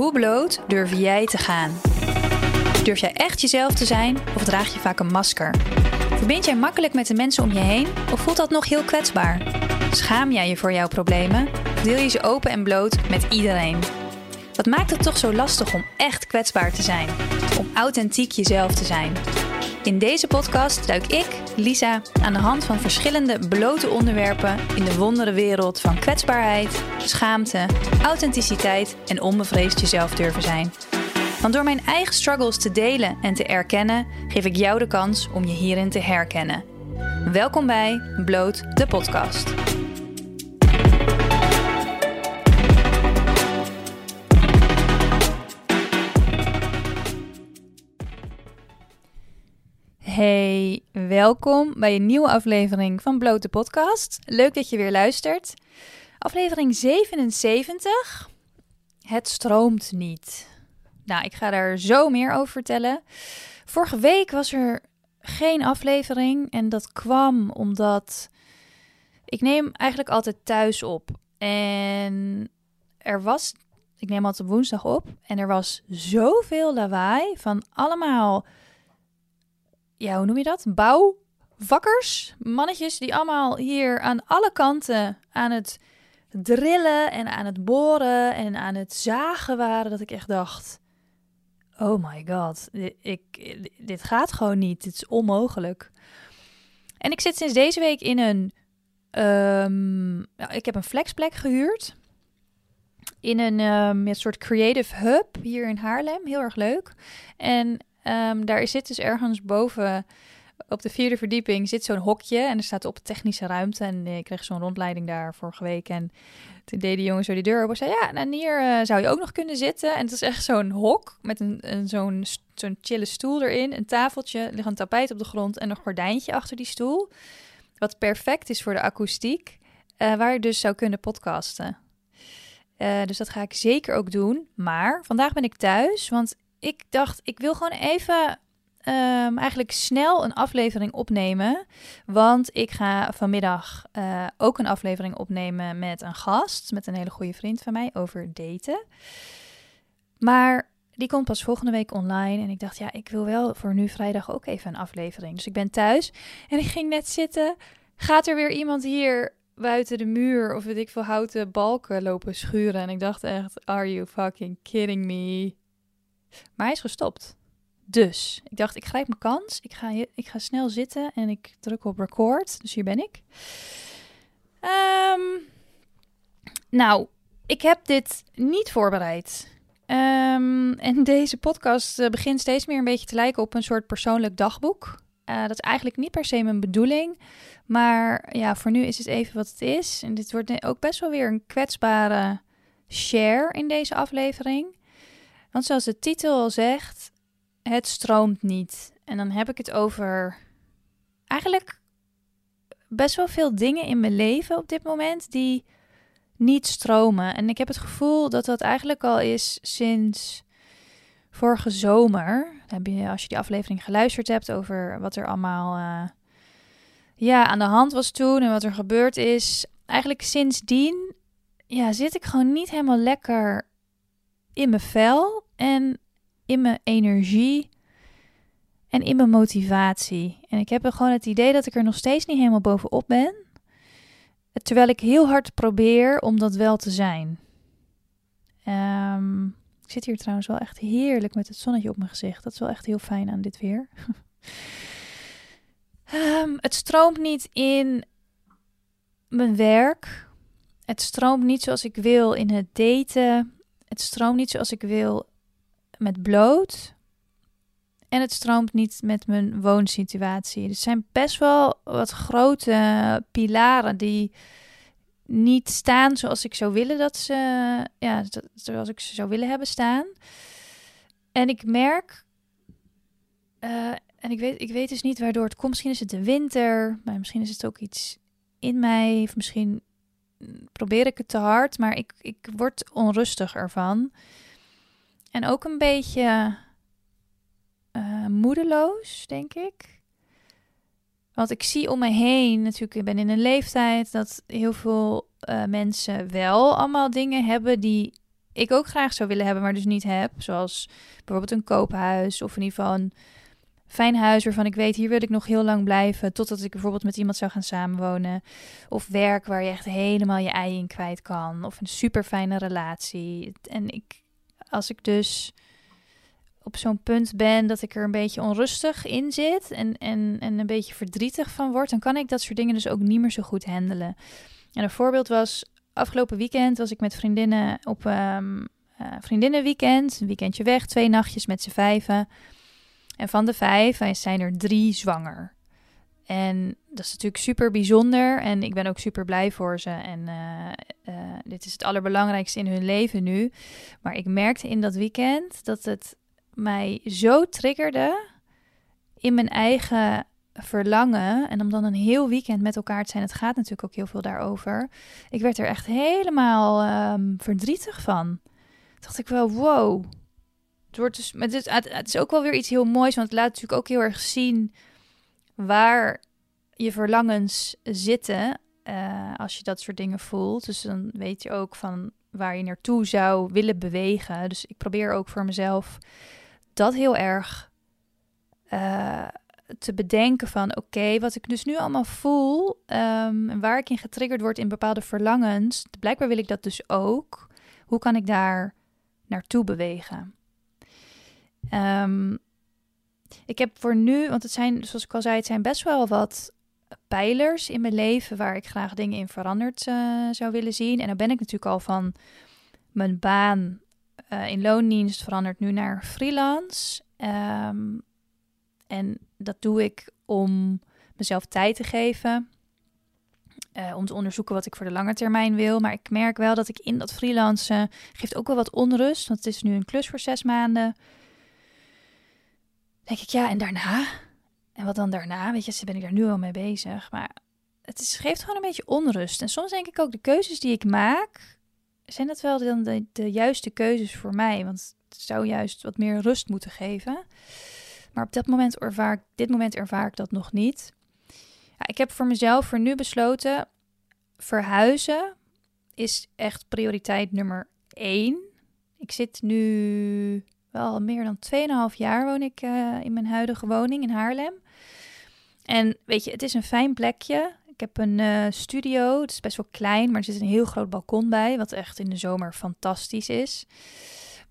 Hoe bloot durf jij te gaan? Durf jij echt jezelf te zijn of draag je vaak een masker? Verbind jij makkelijk met de mensen om je heen of voelt dat nog heel kwetsbaar? Schaam jij je voor jouw problemen? Deel je ze open en bloot met iedereen? Wat maakt het toch zo lastig om echt kwetsbaar te zijn? Om authentiek jezelf te zijn? In deze podcast duik ik, Lisa, aan de hand van verschillende blote onderwerpen in de wondere wereld van kwetsbaarheid, schaamte, authenticiteit en onbevreesd jezelf durven zijn. Want door mijn eigen struggles te delen en te erkennen, geef ik jou de kans om je hierin te herkennen. Welkom bij Bloot de podcast. Hey, welkom bij een nieuwe aflevering van Bloot de podcast. Leuk dat je weer luistert. Aflevering 77. Het stroomt niet. Nou, ik ga daar zo meer over vertellen. Vorige week was er geen aflevering en dat kwam omdat ik neem eigenlijk altijd thuis op. En er was, ik neem altijd op woensdag op en er was zoveel lawaai van allemaal, ja, hoe noem je dat? Bouwvakkers, mannetjes die allemaal hier aan alle kanten aan het drillen en aan het boren en aan het zagen waren, dat ik echt dacht: Oh my god, dit, ik, dit gaat gewoon niet. Dit is onmogelijk. En ik zit sinds deze week in een. Um, ik heb een flexplek gehuurd. In een um, soort creative hub hier in Haarlem. Heel erg leuk. En um, daar zit dus ergens boven op de vierde verdieping zit zo'n hokje en er staat op technische ruimte. En ik kreeg zo'n rondleiding daar vorige week. En toen deed die jongen zo die deur open. zei, ja, en hier uh, zou je ook nog kunnen zitten. En het is echt zo'n hok met een, zo'n, zo'n chille stoel erin. Een tafeltje, ligt een tapijt op de grond en een gordijntje achter die stoel. Wat perfect is voor de akoestiek. Uh, waar je dus zou kunnen podcasten. Uh, dus dat ga ik zeker ook doen. Maar vandaag ben ik thuis, want ik dacht, ik wil gewoon even um, eigenlijk snel een aflevering opnemen. Want ik ga vanmiddag uh, ook een aflevering opnemen met een gast, met een hele goede vriend van mij, over daten. Maar die komt pas volgende week online. En ik dacht, ja, ik wil wel voor nu vrijdag ook even een aflevering. Dus ik ben thuis en ik ging net zitten. Gaat er weer iemand hier buiten de muur of weet ik veel houten balken lopen schuren? En ik dacht echt, are you fucking kidding me? Maar hij is gestopt. Dus ik dacht, ik grijp mijn kans. Ik ga, ik ga snel zitten en ik druk op record. Dus hier ben ik. Um, nou, ik heb dit niet voorbereid. Um, en deze podcast uh, begint steeds meer een beetje te lijken op een soort persoonlijk dagboek. Uh, dat is eigenlijk niet per se mijn bedoeling. Maar ja, voor nu is het even wat het is. En dit wordt ook best wel weer een kwetsbare share in deze aflevering. Want zoals de titel al zegt, het stroomt niet. En dan heb ik het over eigenlijk best wel veel dingen in mijn leven op dit moment die niet stromen. En ik heb het gevoel dat dat eigenlijk al is sinds vorige zomer. Als je die aflevering geluisterd hebt over wat er allemaal uh, ja, aan de hand was toen en wat er gebeurd is. Eigenlijk sindsdien ja, zit ik gewoon niet helemaal lekker in mijn vel. En in mijn energie en in mijn motivatie. En ik heb gewoon het idee dat ik er nog steeds niet helemaal bovenop ben. Terwijl ik heel hard probeer om dat wel te zijn. Um, ik zit hier trouwens wel echt heerlijk met het zonnetje op mijn gezicht. Dat is wel echt heel fijn aan dit weer. um, het stroomt niet in mijn werk. Het stroomt niet zoals ik wil in het daten. Het stroomt niet zoals ik wil met bloot. En het stroomt niet met mijn woonsituatie. Het zijn best wel wat grote pilaren die niet staan zoals ik zou willen dat ze, ja, zoals ik ze zou willen hebben staan. En ik merk, uh, en ik weet, ik weet dus niet waardoor het komt. Misschien is het de winter, maar misschien is het ook iets in mij, of misschien probeer ik het te hard, maar ik, ik word onrustig ervan. En ook een beetje uh, moedeloos, denk ik. Want ik zie om me heen, natuurlijk, ik ben in een leeftijd dat heel veel uh, mensen wel allemaal dingen hebben die ik ook graag zou willen hebben, maar dus niet heb. Zoals bijvoorbeeld een koophuis of in ieder geval fijn huis waarvan ik weet, hier wil ik nog heel lang blijven. Totdat ik bijvoorbeeld met iemand zou gaan samenwonen. Of werk waar je echt helemaal je ei in kwijt kan. Of een super fijne relatie. En ik, als ik dus op zo'n punt ben dat ik er een beetje onrustig in zit en, en, en een beetje verdrietig van word, dan kan ik dat soort dingen dus ook niet meer zo goed handelen. En een voorbeeld was, afgelopen weekend was ik met vriendinnen op um, uh, vriendinnenweekend, een weekendje weg, twee nachtjes met z'n vijven. En van de vijf zijn er drie zwanger. En dat is natuurlijk super bijzonder. En ik ben ook super blij voor ze. En uh, uh, dit is het allerbelangrijkste in hun leven nu. Maar ik merkte in dat weekend dat het mij zo triggerde in mijn eigen verlangen. En om dan een heel weekend met elkaar te zijn, het gaat natuurlijk ook heel veel daarover. Ik werd er echt helemaal um, verdrietig van. Dacht ik wel, wow. Het, wordt dus, het, is, het is ook wel weer iets heel moois, want het laat natuurlijk ook heel erg zien waar je verlangens zitten. Uh, als je dat soort dingen voelt. Dus dan weet je ook van waar je naartoe zou willen bewegen. Dus ik probeer ook voor mezelf dat heel erg uh, te bedenken van oké, wat ik dus nu allemaal voel um, en waar ik in getriggerd word in bepaalde verlangens, blijkbaar wil ik dat dus ook. Hoe kan ik daar naartoe bewegen? Um, ik heb voor nu, want het zijn, zoals ik al zei, het zijn best wel wat pijlers in mijn leven waar ik graag dingen in veranderd uh, zou willen zien. En dan ben ik natuurlijk al van mijn baan uh, in loondienst veranderd nu naar freelance. Um, en dat doe ik om mezelf tijd te geven. Uh, om te onderzoeken wat ik voor de lange termijn wil. Maar ik merk wel dat ik in dat freelancen geeft ook wel wat onrust. Want het is nu een klus voor zes maanden. Denk ik, ja, en daarna? En wat dan daarna? Weet je, ze ben ik daar nu al mee bezig. Maar het is, geeft gewoon een beetje onrust. En soms denk ik ook, de keuzes die ik maak, zijn dat wel dan de, de juiste keuzes voor mij? Want het zou juist wat meer rust moeten geven. Maar op dat moment ervaar ik, dit moment ervaar ik dat nog niet. Ja, ik heb voor mezelf voor nu besloten: verhuizen is echt prioriteit nummer één. Ik zit nu wel meer dan 2,5 jaar woon ik uh, in mijn huidige woning in Haarlem. En weet je, het is een fijn plekje. Ik heb een uh, studio. Het is best wel klein, maar er zit een heel groot balkon bij. Wat echt in de zomer fantastisch is.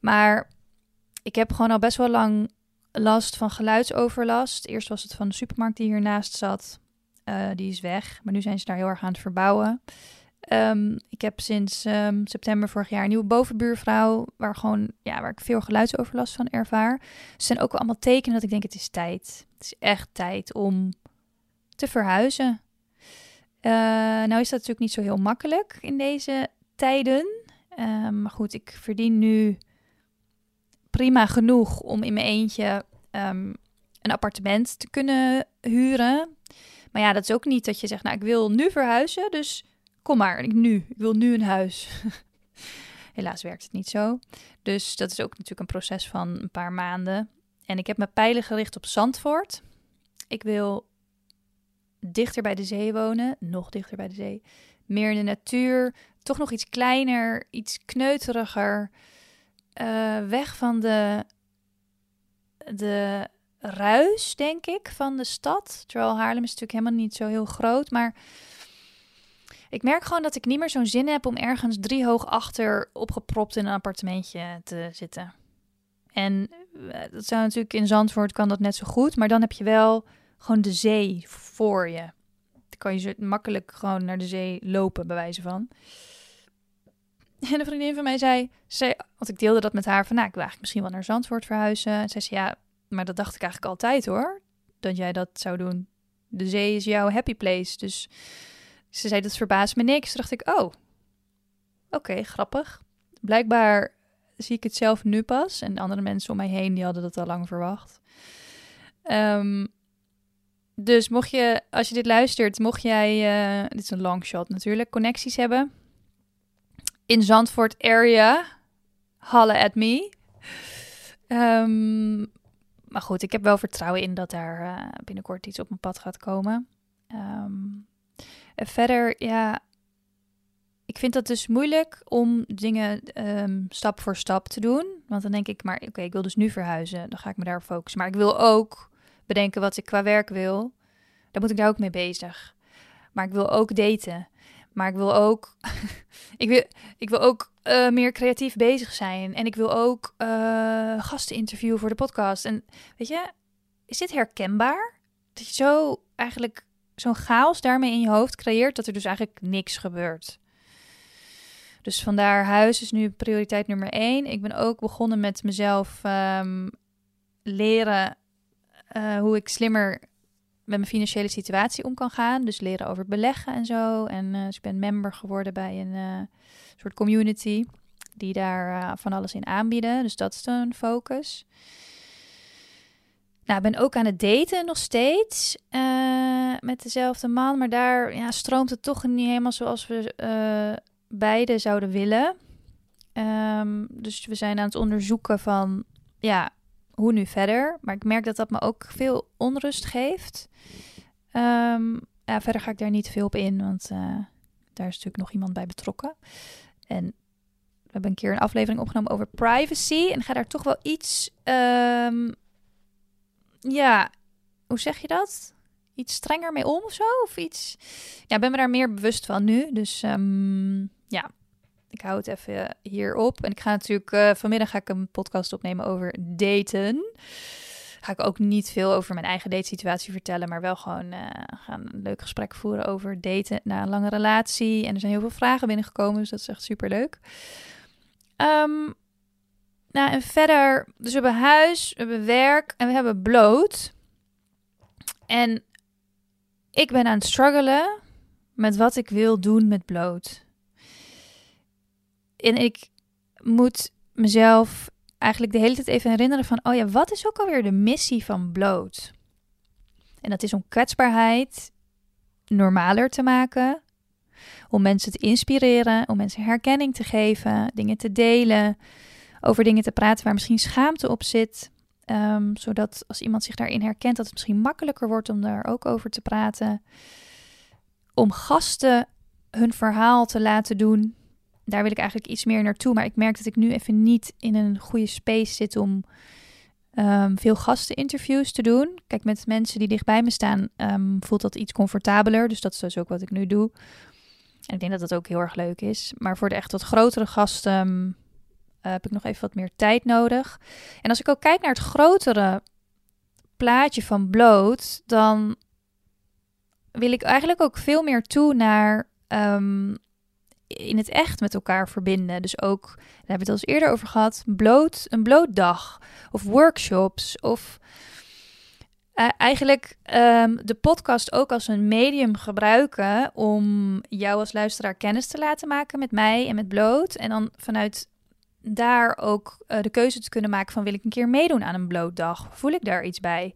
Maar ik heb gewoon al best wel lang last van geluidsoverlast. Eerst was het van de supermarkt die hiernaast zat. Uh, die is weg, maar nu zijn ze daar heel erg aan het verbouwen. Um, ik heb sinds um, september vorig jaar een nieuwe bovenbuurvrouw, waar, gewoon, ja, waar ik veel geluidsoverlast van ervaar. Ze zijn ook allemaal tekenen dat ik denk het is tijd. Het is echt tijd om te verhuizen. Uh, nou is dat natuurlijk niet zo heel makkelijk in deze tijden. Uh, maar goed, ik verdien nu prima genoeg om in mijn eentje een appartement te kunnen huren. Maar ja, dat is ook niet dat je zegt, nou, ik wil nu verhuizen, dus kom maar, ik nu, ik wil nu een huis. Helaas werkt het niet zo. Dus dat is ook natuurlijk een proces van een paar maanden. En ik heb mijn pijlen gericht op Zandvoort. Ik wil dichter bij de zee wonen, nog dichter bij de zee. Meer in de natuur, toch nog iets kleiner, iets kneuteriger. Uh, weg van de, de ruis, denk ik, van de stad. Terwijl Haarlem is natuurlijk helemaal niet zo heel groot. Maar ik merk gewoon dat ik niet meer zo'n zin heb om ergens driehoog achter opgepropt in een appartementje te zitten. En eh, dat zou natuurlijk in Zandvoort kan dat net zo goed. Maar dan heb je wel gewoon de zee voor je. Dan kan je makkelijk gewoon naar de zee lopen, bij wijze van. En een vriendin van mij zei, zei, want ik deelde dat met haar van, nou, ik wil eigenlijk misschien wel naar Zandvoort verhuizen. En zei, ja, maar dat dacht ik eigenlijk altijd hoor, dat jij dat zou doen. De zee is jouw happy place. Dus ze zei, dat verbaast me niks. Toen dacht ik, oh, oké, grappig. Blijkbaar zie ik het zelf nu pas. En de andere mensen om mij heen, die hadden dat al lang verwacht. Um, dus mocht je, als je dit luistert, mocht jij, uh, dit is een long shot natuurlijk, connecties hebben in Zandvoort area, halle at me. Um, maar goed, ik heb wel vertrouwen in dat daar uh, binnenkort iets op mijn pad gaat komen. Um, verder, ja, ik vind dat dus moeilijk om dingen ehm, stap voor stap te doen. Want dan denk ik, maar oké, ik wil dus nu verhuizen. Dan ga ik me daar focussen. Maar ik wil ook bedenken wat ik qua werk wil. Dan moet ik daar ook mee bezig. Maar ik wil ook daten. Maar ik wil ook, ik wil, ik wil ook uh, meer creatief bezig zijn. En ik wil ook uh, gasten interviewen voor de podcast. En weet je, is dit herkenbaar? Dat je zo eigenlijk zo'n chaos daarmee in je hoofd creëert dat er dus eigenlijk niks gebeurt. Dus vandaar huis is nu prioriteit nummer één. Ik ben ook begonnen met mezelf um, leren uh, hoe ik slimmer met mijn financiële situatie om kan gaan. Dus leren over beleggen en zo. En uh, dus ik ben member geworden bij een uh, soort community die daar van alles in aanbieden. Dus dat is een focus. Nou, ik ben ook aan het daten nog steeds met dezelfde man. Maar daar ja, stroomt het toch niet helemaal zoals we beide zouden willen. Um, dus we zijn aan het onderzoeken van, ja, hoe nu verder? Maar ik merk dat dat me ook veel onrust geeft. Um, ja, verder ga ik daar niet veel op in, want uh, daar is natuurlijk nog iemand bij betrokken. En we hebben een keer een aflevering opgenomen over privacy. En ga daar toch wel iets. Um, ja, hoe zeg je dat? Iets strenger mee om of zo? Of iets. Ja, ben me daar meer bewust van nu. Dus um, ja, ik hou het even hierop. En ik ga natuurlijk uh, vanmiddag ga ik een podcast opnemen over daten. Ga ik ook niet veel over mijn eigen datesituatie vertellen, maar wel gewoon uh, gaan een leuk gesprek voeren over daten na een lange relatie. En er zijn heel veel vragen binnengekomen, dus dat is echt super leuk. Um, nou, en verder, dus we hebben huis, we hebben werk en we hebben bloot. En ik ben aan het struggelen met wat ik wil doen met bloot. En ik moet mezelf eigenlijk de hele tijd even herinneren van, oh ja, wat is ook alweer de missie van bloot? En dat is om kwetsbaarheid normaler te maken, om mensen te inspireren, om mensen herkenning te geven, dingen te delen, over dingen te praten waar misschien schaamte op zit. Um, zodat als iemand zich daarin herkent, dat het misschien makkelijker wordt om daar ook over te praten. Om gasten hun verhaal te laten doen daar wil ik eigenlijk iets meer naartoe. Maar ik merk dat ik nu even niet in een goede space zit om um, veel gasteninterviews te doen. Kijk, met mensen die dichtbij me staan um, voelt dat iets comfortabeler. Dus dat is dus ook wat ik nu doe. En ik denk dat dat ook heel erg leuk is. Maar voor de echt wat grotere gasten heb ik nog even wat meer tijd nodig. En als ik ook kijk naar het grotere plaatje van bloot, dan wil ik eigenlijk ook veel meer toe naar um, in het echt met elkaar verbinden. Dus ook, daar hebben we het al eens eerder over gehad, bloot, een blootdag of workshops of uh, eigenlijk um, de podcast ook als een medium gebruiken om jou als luisteraar kennis te laten maken met mij en met bloot. En dan vanuit daar ook uh, de keuze te kunnen maken van wil ik een keer meedoen aan een blootdag? Voel ik daar iets bij?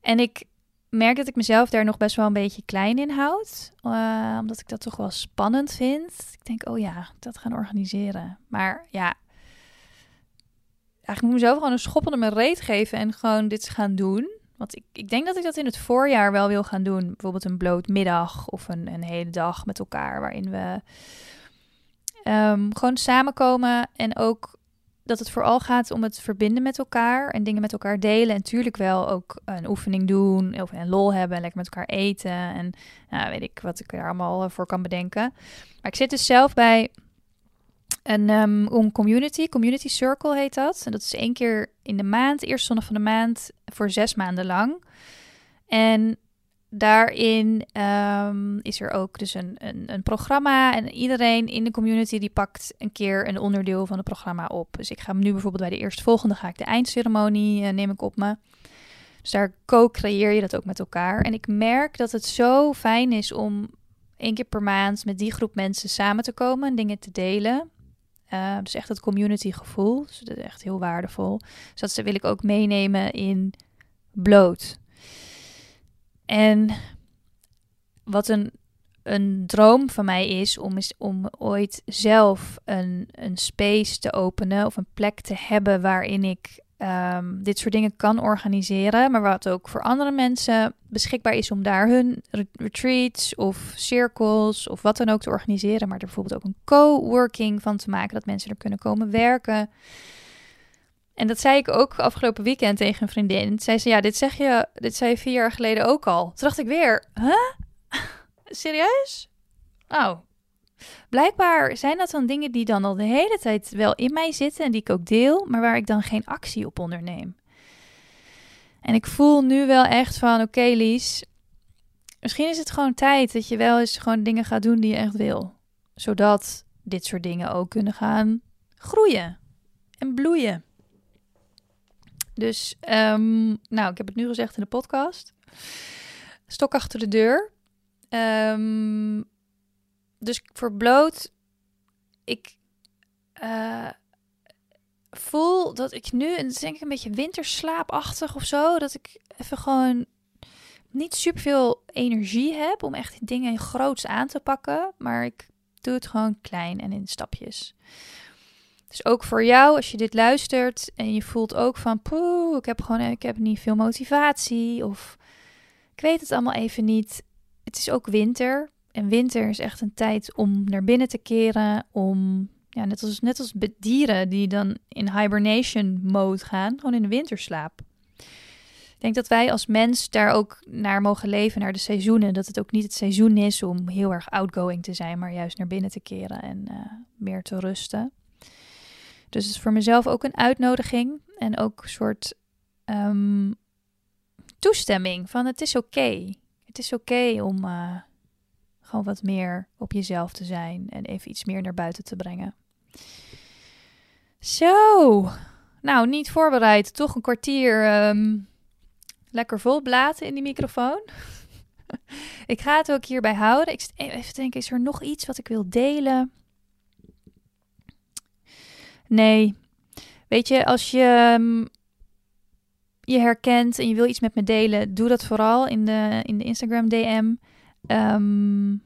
En ik merk dat ik mezelf daar nog best wel een beetje klein in houd. Uh, omdat ik dat toch wel spannend vind. Ik denk, oh ja, dat gaan organiseren. Maar ja, eigenlijk moet ik mezelf gewoon een schop onder mijn reet geven en gewoon dit gaan doen. Want ik, ik denk dat ik dat in het voorjaar wel wil gaan doen. Bijvoorbeeld een bloot middag of een, een hele dag met elkaar. Waarin we um, gewoon samenkomen en ook dat het vooral gaat om het verbinden met elkaar en dingen met elkaar delen. En natuurlijk wel ook een oefening doen of een lol hebben en lekker met elkaar eten. En nou, weet ik wat ik er allemaal eh, voor kan bedenken. Maar ik zit dus zelf bij een um, community, community circle heet dat. En dat is één keer in de maand, eerste zondag van de maand, voor zes maanden lang. En daarin um, is er ook dus een, een, een, programma. En iedereen in de community die pakt een keer een onderdeel van het programma op. Dus ik ga nu bijvoorbeeld bij de eerste volgende ga ik de eindceremonie uh, neem ik op me. Dus daar co-creëer je dat ook met elkaar. En ik merk dat het zo fijn is om één keer per maand met die groep mensen samen te komen en dingen te delen. Uh, dus echt het community gevoel. Dus dat is echt heel waardevol. Dus dat wil ik ook meenemen in bloot. En wat een, een droom van mij is om, is om ooit zelf een, een space te openen of een plek te hebben waarin ik ehm, dit soort dingen kan organiseren, maar wat ook voor andere mensen beschikbaar is om daar hun retreats of cirkels of wat dan ook te organiseren, maar er bijvoorbeeld ook een co-working van te maken, dat mensen er kunnen komen werken. En dat zei ik ook afgelopen weekend tegen een vriendin. Zei, ja, dit zeg je, dit zei je vier jaar geleden ook al. Toen dacht ik weer, huh? Serieus? Oh, Blijkbaar zijn dat dan dingen die dan al de hele tijd wel in mij zitten en die ik ook deel, maar waar ik dan geen actie op onderneem. En ik voel nu wel echt van, oké Lies, misschien is het gewoon tijd dat je wel eens gewoon dingen gaat doen die je echt wil. Zodat dit soort dingen ook kunnen gaan groeien en bloeien. Dus, ehm, nou, ik heb het nu gezegd in de podcast. Stok achter de deur. Um, dus voor bloot, ik uh, voel dat ik nu, en denk ik een beetje winterslaapachtig of zo, dat ik even gewoon niet super veel energie heb om echt dingen groots aan te pakken, maar ik doe het gewoon klein en in stapjes. Dus ook voor jou, als je dit luistert en je voelt ook van, poeh, ik heb gewoon, ik heb niet veel motivatie of ik weet het allemaal even niet. Het is ook winter. En winter is echt een tijd om naar binnen te keren, om ja, net als, net als dieren die dan in hibernation mode gaan, gewoon in de winterslaap. Ik denk dat wij als mens daar ook naar mogen leven, naar de seizoenen. Dat het ook niet het seizoen is om heel erg outgoing te zijn, maar juist naar binnen te keren en uh, meer te rusten. Dus het is voor mezelf ook een uitnodiging en ook een soort um, toestemming van het is oké. Het is oké om uh, gewoon wat meer op jezelf te zijn en even iets meer naar buiten te brengen. Zo, nou niet voorbereid, toch een kwartier um, lekker vol blaten in die microfoon. ik ga het ook hierbij houden. Ik even denken, is er nog iets wat ik wil delen? Nee. Weet je, als je um, je herkent en je wil iets met me delen, doe dat vooral in de, in de Instagram DM. Um,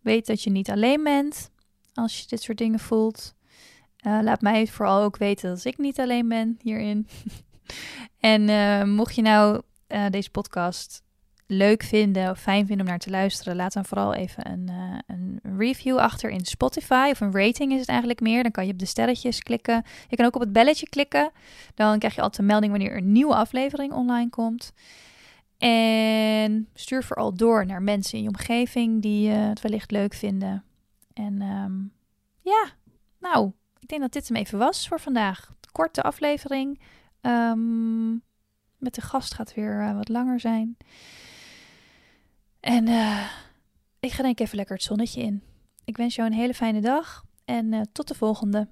weet dat je niet alleen bent als je dit soort dingen voelt. Uh, laat mij vooral ook weten dat ik niet alleen ben hierin. en uh, mocht je nou uh, deze podcast leuk vinden of fijn vinden om naar te luisteren, laat dan vooral even een, een review achter in Spotify. Of een rating is het eigenlijk meer. Dan kan je op de sterretjes klikken. Je kan ook op het belletje klikken. Dan krijg je altijd een melding wanneer een nieuwe aflevering online komt. En stuur vooral door naar mensen in je omgeving die uh, het wellicht leuk vinden. En um, ja, nou, ik denk dat dit hem even was voor vandaag. Korte aflevering. Um, met de gast gaat weer uh, wat langer zijn. En uh, ik ga denk ik even lekker het zonnetje in. Ik wens jou een hele fijne dag en tot de volgende.